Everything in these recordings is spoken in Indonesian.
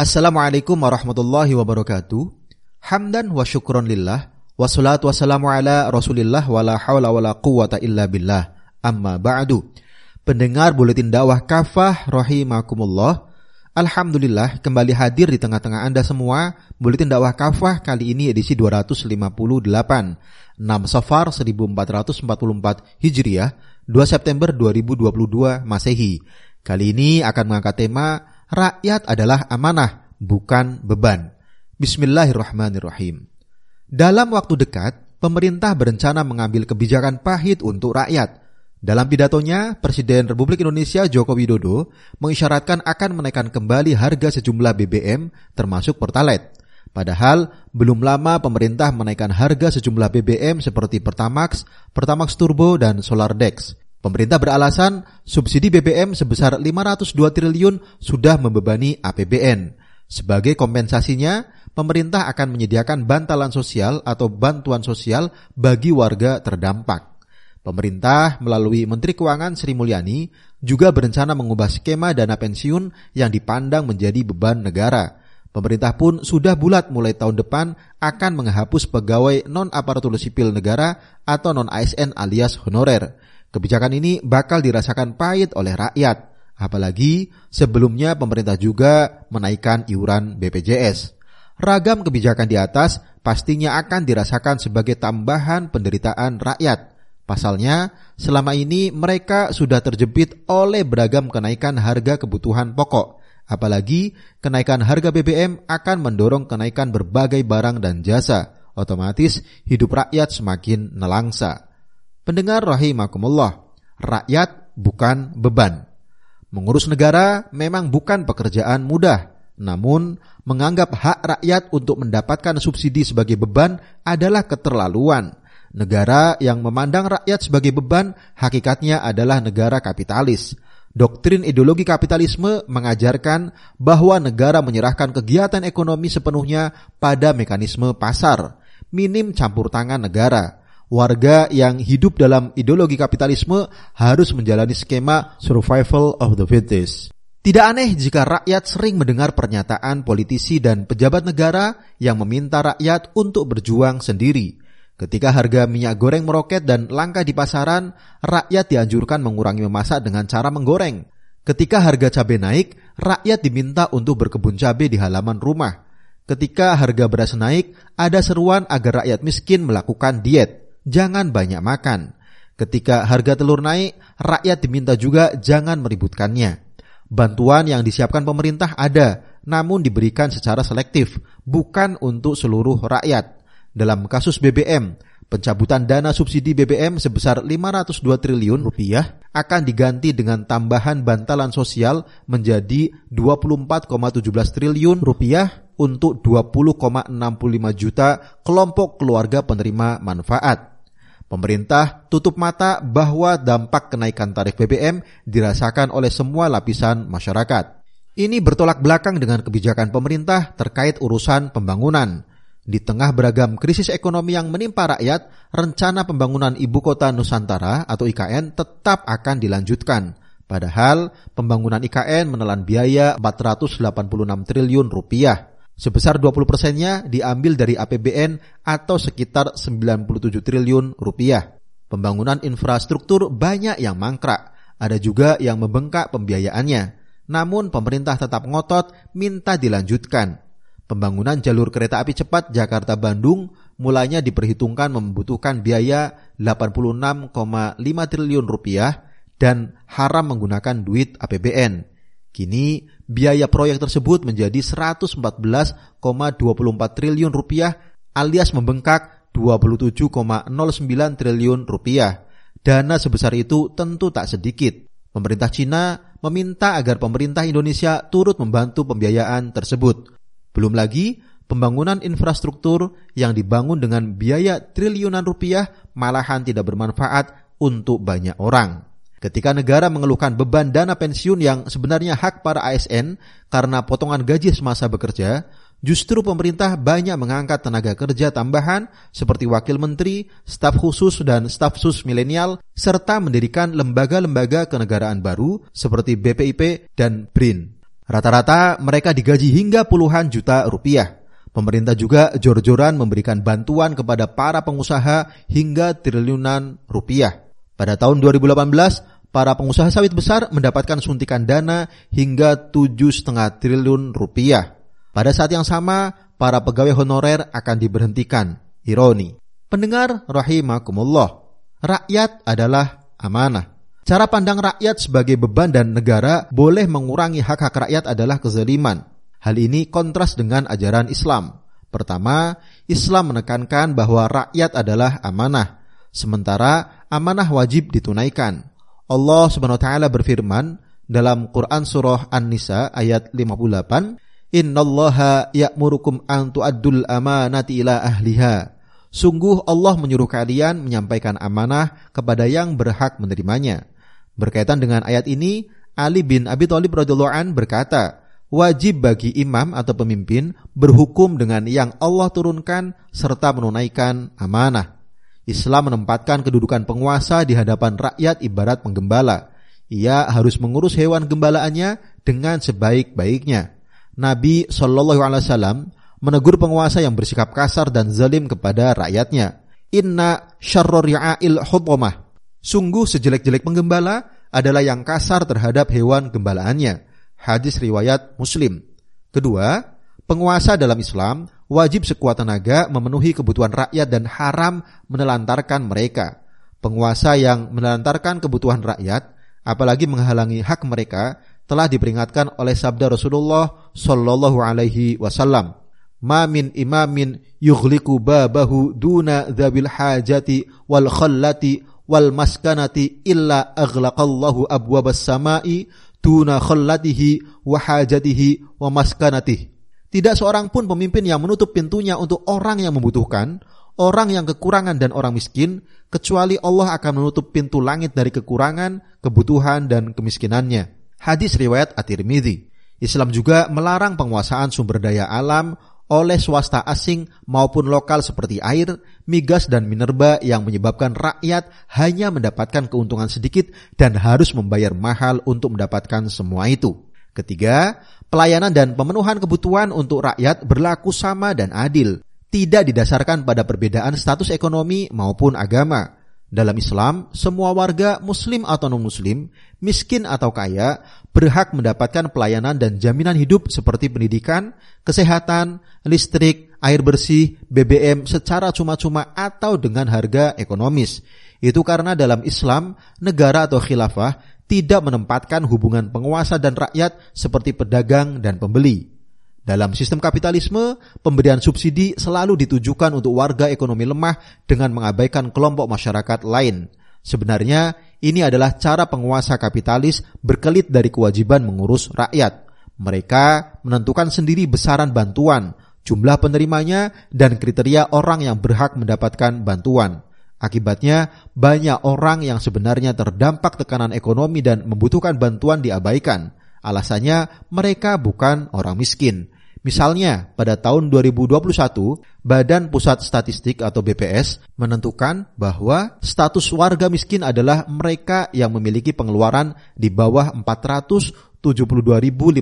Assalamualaikum warahmatullahi wabarakatuh. Hamdan wa syukron lillah. Wassalatu wassalamu ala rasulillah wa la hawla wa la quwata illa billah. Amma ba'du. Pendengar buletin dakwah kafah rahimakumullah. Alhamdulillah kembali hadir di tengah-tengah Anda semua. Buletin dakwah kafah kali ini edisi 258. 6 Safar 1444 Hijriah, 2 September 2022 Masehi. Kali ini akan mengangkat tema rakyat adalah amanah, bukan beban. Bismillahirrahmanirrahim. Dalam waktu dekat, pemerintah berencana mengambil kebijakan pahit untuk rakyat. Dalam pidatonya, Presiden Republik Indonesia Joko Widodo mengisyaratkan akan menaikkan kembali harga sejumlah BBM termasuk Pertalite. Padahal belum lama pemerintah menaikkan harga sejumlah BBM seperti Pertamax, Pertamax Turbo, dan Solar Dex. Pemerintah beralasan subsidi BBM sebesar 502 triliun sudah membebani APBN. Sebagai kompensasinya, pemerintah akan menyediakan bantalan sosial atau bantuan sosial bagi warga terdampak. Pemerintah melalui Menteri Keuangan Sri Mulyani juga berencana mengubah skema dana pensiun yang dipandang menjadi beban negara. Pemerintah pun sudah bulat mulai tahun depan akan menghapus pegawai non-aparatur sipil negara atau non-ASN alias honorer. Kebijakan ini bakal dirasakan pahit oleh rakyat, apalagi sebelumnya pemerintah juga menaikkan iuran BPJS. Ragam kebijakan di atas pastinya akan dirasakan sebagai tambahan penderitaan rakyat. Pasalnya, selama ini mereka sudah terjepit oleh beragam kenaikan harga kebutuhan pokok. Apalagi kenaikan harga BBM akan mendorong kenaikan berbagai barang dan jasa. Otomatis hidup rakyat semakin nelangsa. Pendengar rahimakumullah, rakyat bukan beban. Mengurus negara memang bukan pekerjaan mudah, namun menganggap hak rakyat untuk mendapatkan subsidi sebagai beban adalah keterlaluan. Negara yang memandang rakyat sebagai beban hakikatnya adalah negara kapitalis. Doktrin ideologi kapitalisme mengajarkan bahwa negara menyerahkan kegiatan ekonomi sepenuhnya pada mekanisme pasar, minim campur tangan negara warga yang hidup dalam ideologi kapitalisme harus menjalani skema survival of the fittest. Tidak aneh jika rakyat sering mendengar pernyataan politisi dan pejabat negara yang meminta rakyat untuk berjuang sendiri. Ketika harga minyak goreng meroket dan langka di pasaran, rakyat dianjurkan mengurangi memasak dengan cara menggoreng. Ketika harga cabai naik, rakyat diminta untuk berkebun cabai di halaman rumah. Ketika harga beras naik, ada seruan agar rakyat miskin melakukan diet jangan banyak makan. Ketika harga telur naik, rakyat diminta juga jangan meributkannya. Bantuan yang disiapkan pemerintah ada, namun diberikan secara selektif, bukan untuk seluruh rakyat. Dalam kasus BBM, pencabutan dana subsidi BBM sebesar 502 triliun rupiah akan diganti dengan tambahan bantalan sosial menjadi 24,17 triliun rupiah untuk 20,65 juta kelompok keluarga penerima manfaat. Pemerintah tutup mata bahwa dampak kenaikan tarif BBM dirasakan oleh semua lapisan masyarakat. Ini bertolak belakang dengan kebijakan pemerintah terkait urusan pembangunan. Di tengah beragam krisis ekonomi yang menimpa rakyat, rencana pembangunan ibu kota Nusantara atau IKN tetap akan dilanjutkan. Padahal pembangunan IKN menelan biaya 486 triliun rupiah. Sebesar 20 persennya diambil dari APBN atau sekitar 97 triliun rupiah. Pembangunan infrastruktur banyak yang mangkrak, ada juga yang membengkak pembiayaannya. Namun pemerintah tetap ngotot minta dilanjutkan. Pembangunan jalur kereta api cepat Jakarta-Bandung mulanya diperhitungkan membutuhkan biaya 86,5 triliun rupiah dan haram menggunakan duit APBN. Kini biaya proyek tersebut menjadi 114,24 triliun rupiah alias membengkak 27,09 triliun rupiah. Dana sebesar itu tentu tak sedikit. Pemerintah Cina meminta agar pemerintah Indonesia turut membantu pembiayaan tersebut. Belum lagi, pembangunan infrastruktur yang dibangun dengan biaya triliunan rupiah malahan tidak bermanfaat untuk banyak orang. Ketika negara mengeluhkan beban dana pensiun yang sebenarnya hak para ASN karena potongan gaji semasa bekerja, justru pemerintah banyak mengangkat tenaga kerja tambahan seperti wakil menteri, staf khusus dan staf sus milenial, serta mendirikan lembaga-lembaga kenegaraan baru seperti BPIP dan BRIN. Rata-rata mereka digaji hingga puluhan juta rupiah. Pemerintah juga jor-joran memberikan bantuan kepada para pengusaha hingga triliunan rupiah. Pada tahun 2018, para pengusaha sawit besar mendapatkan suntikan dana hingga 7,5 triliun rupiah. Pada saat yang sama, para pegawai honorer akan diberhentikan. Ironi. Pendengar rahimakumullah. Rakyat adalah amanah. Cara pandang rakyat sebagai beban dan negara boleh mengurangi hak-hak rakyat adalah kezaliman. Hal ini kontras dengan ajaran Islam. Pertama, Islam menekankan bahwa rakyat adalah amanah, sementara amanah wajib ditunaikan. Allah Subhanahu wa taala berfirman dalam Quran surah An-Nisa ayat 58, "Innallaha ya'murukum an tu'addul amanati ila ahliha." Sungguh Allah menyuruh kalian menyampaikan amanah kepada yang berhak menerimanya. Berkaitan dengan ayat ini, Ali bin Abi Thalib radhiyallahu an berkata, wajib bagi imam atau pemimpin berhukum dengan yang Allah turunkan serta menunaikan amanah. Islam menempatkan kedudukan penguasa di hadapan rakyat ibarat penggembala. Ia harus mengurus hewan gembalaannya dengan sebaik-baiknya. Nabi Shallallahu Alaihi Wasallam menegur penguasa yang bersikap kasar dan zalim kepada rakyatnya. Inna syarrori'ail hutomah. Sungguh sejelek-jelek penggembala adalah yang kasar terhadap hewan gembalaannya hadis riwayat Muslim. Kedua, penguasa dalam Islam wajib sekuat tenaga memenuhi kebutuhan rakyat dan haram menelantarkan mereka. Penguasa yang menelantarkan kebutuhan rakyat, apalagi menghalangi hak mereka, telah diperingatkan oleh sabda Rasulullah Shallallahu Alaihi Wasallam. Ma min imamin yughliku babahu duna dzabil hajati wal khallati wal maskanati illa aghlaqallahu abwabas samai tuna khallatihi wa hajatihi wa maskanatihi. Tidak seorang pun pemimpin yang menutup pintunya untuk orang yang membutuhkan, orang yang kekurangan dan orang miskin, kecuali Allah akan menutup pintu langit dari kekurangan, kebutuhan, dan kemiskinannya. Hadis riwayat At-Tirmidzi. Islam juga melarang penguasaan sumber daya alam oleh swasta asing maupun lokal seperti air, migas, dan minerba yang menyebabkan rakyat hanya mendapatkan keuntungan sedikit dan harus membayar mahal untuk mendapatkan semua itu. Ketiga, pelayanan dan pemenuhan kebutuhan untuk rakyat berlaku sama dan adil, tidak didasarkan pada perbedaan status ekonomi maupun agama. Dalam Islam, semua warga muslim atau non-muslim, miskin atau kaya, berhak mendapatkan pelayanan dan jaminan hidup seperti pendidikan, kesehatan, listrik, air bersih, BBM secara cuma-cuma atau dengan harga ekonomis. Itu karena dalam Islam, negara atau khilafah tidak menempatkan hubungan penguasa dan rakyat seperti pedagang dan pembeli. Dalam sistem kapitalisme, pemberian subsidi selalu ditujukan untuk warga ekonomi lemah dengan mengabaikan kelompok masyarakat lain. Sebenarnya, ini adalah cara penguasa kapitalis berkelit dari kewajiban mengurus rakyat. Mereka menentukan sendiri besaran bantuan, jumlah penerimanya, dan kriteria orang yang berhak mendapatkan bantuan. Akibatnya, banyak orang yang sebenarnya terdampak tekanan ekonomi dan membutuhkan bantuan diabaikan. Alasannya, mereka bukan orang miskin. Misalnya, pada tahun 2021, Badan Pusat Statistik atau BPS menentukan bahwa status warga miskin adalah mereka yang memiliki pengeluaran di bawah 472.525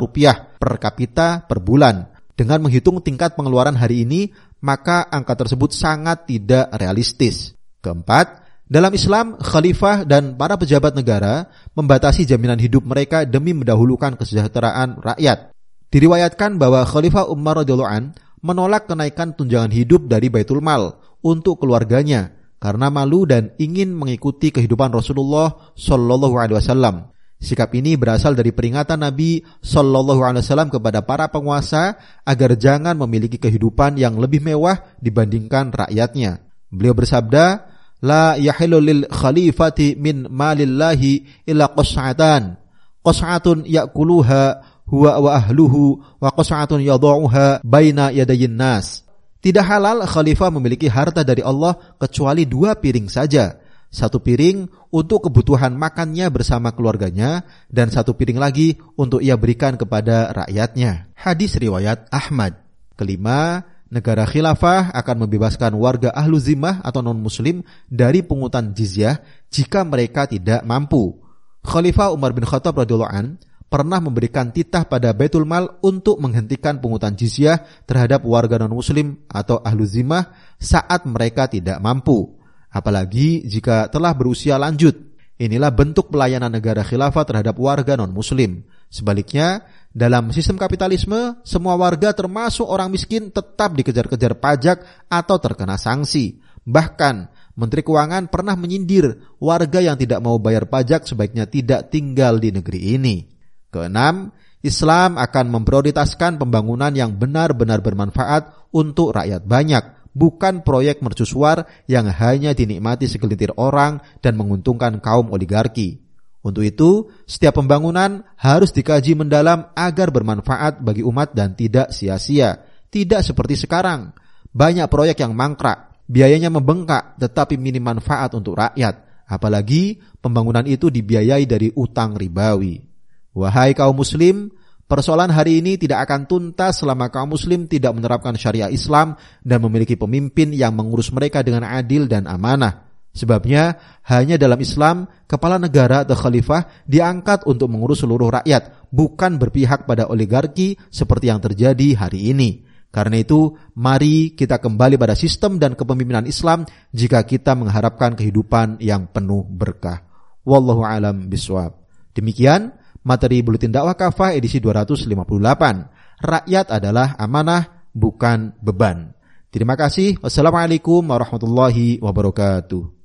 rupiah per kapita per bulan. Dengan menghitung tingkat pengeluaran hari ini, maka angka tersebut sangat tidak realistis. Keempat, dalam Islam, khalifah dan para pejabat negara membatasi jaminan hidup mereka demi mendahulukan kesejahteraan rakyat. Diriwayatkan bahwa Khalifah Umar radhiyallahu an menolak kenaikan tunjangan hidup dari Baitul Mal untuk keluarganya karena malu dan ingin mengikuti kehidupan Rasulullah Shallallahu alaihi wasallam. Sikap ini berasal dari peringatan Nabi Shallallahu Alaihi Wasallam kepada para penguasa agar jangan memiliki kehidupan yang lebih mewah dibandingkan rakyatnya. Beliau bersabda, La yahilu lil khalifati min malillahi illa qas'atan. Qas'atun yakuluha huwa wa ahluhu wa qas'atun yadha'uha baina yadayin nas. Tidak halal khalifah memiliki harta dari Allah kecuali dua piring saja. Satu piring untuk kebutuhan makannya bersama keluarganya dan satu piring lagi untuk ia berikan kepada rakyatnya. Hadis riwayat Ahmad. Kelima, negara khilafah akan membebaskan warga ahlu zimah atau non-muslim dari pungutan jizyah jika mereka tidak mampu. Khalifah Umar bin Khattab radhiyallahu an pernah memberikan titah pada Baitul Mal untuk menghentikan pungutan jizyah terhadap warga non-muslim atau ahlu zimah saat mereka tidak mampu. Apalagi jika telah berusia lanjut. Inilah bentuk pelayanan negara khilafah terhadap warga non-muslim. Sebaliknya, dalam sistem kapitalisme, semua warga termasuk orang miskin tetap dikejar-kejar pajak atau terkena sanksi. Bahkan, Menteri Keuangan pernah menyindir warga yang tidak mau bayar pajak sebaiknya tidak tinggal di negeri ini. Keenam, Islam akan memprioritaskan pembangunan yang benar-benar bermanfaat untuk rakyat banyak, bukan proyek mercusuar yang hanya dinikmati segelintir orang dan menguntungkan kaum oligarki. Untuk itu, setiap pembangunan harus dikaji mendalam agar bermanfaat bagi umat dan tidak sia-sia. Tidak seperti sekarang. Banyak proyek yang mangkrak, biayanya membengkak tetapi minim manfaat untuk rakyat. Apalagi pembangunan itu dibiayai dari utang ribawi. Wahai kaum muslim, persoalan hari ini tidak akan tuntas selama kaum muslim tidak menerapkan syariat Islam dan memiliki pemimpin yang mengurus mereka dengan adil dan amanah. Sebabnya hanya dalam Islam kepala negara atau khalifah diangkat untuk mengurus seluruh rakyat, bukan berpihak pada oligarki seperti yang terjadi hari ini. Karena itu, mari kita kembali pada sistem dan kepemimpinan Islam jika kita mengharapkan kehidupan yang penuh berkah. Wallahu alam biswab. Demikian materi Buletin Dakwah Kafah edisi 258. Rakyat adalah amanah, bukan beban. Terima kasih. Wassalamualaikum warahmatullahi wabarakatuh.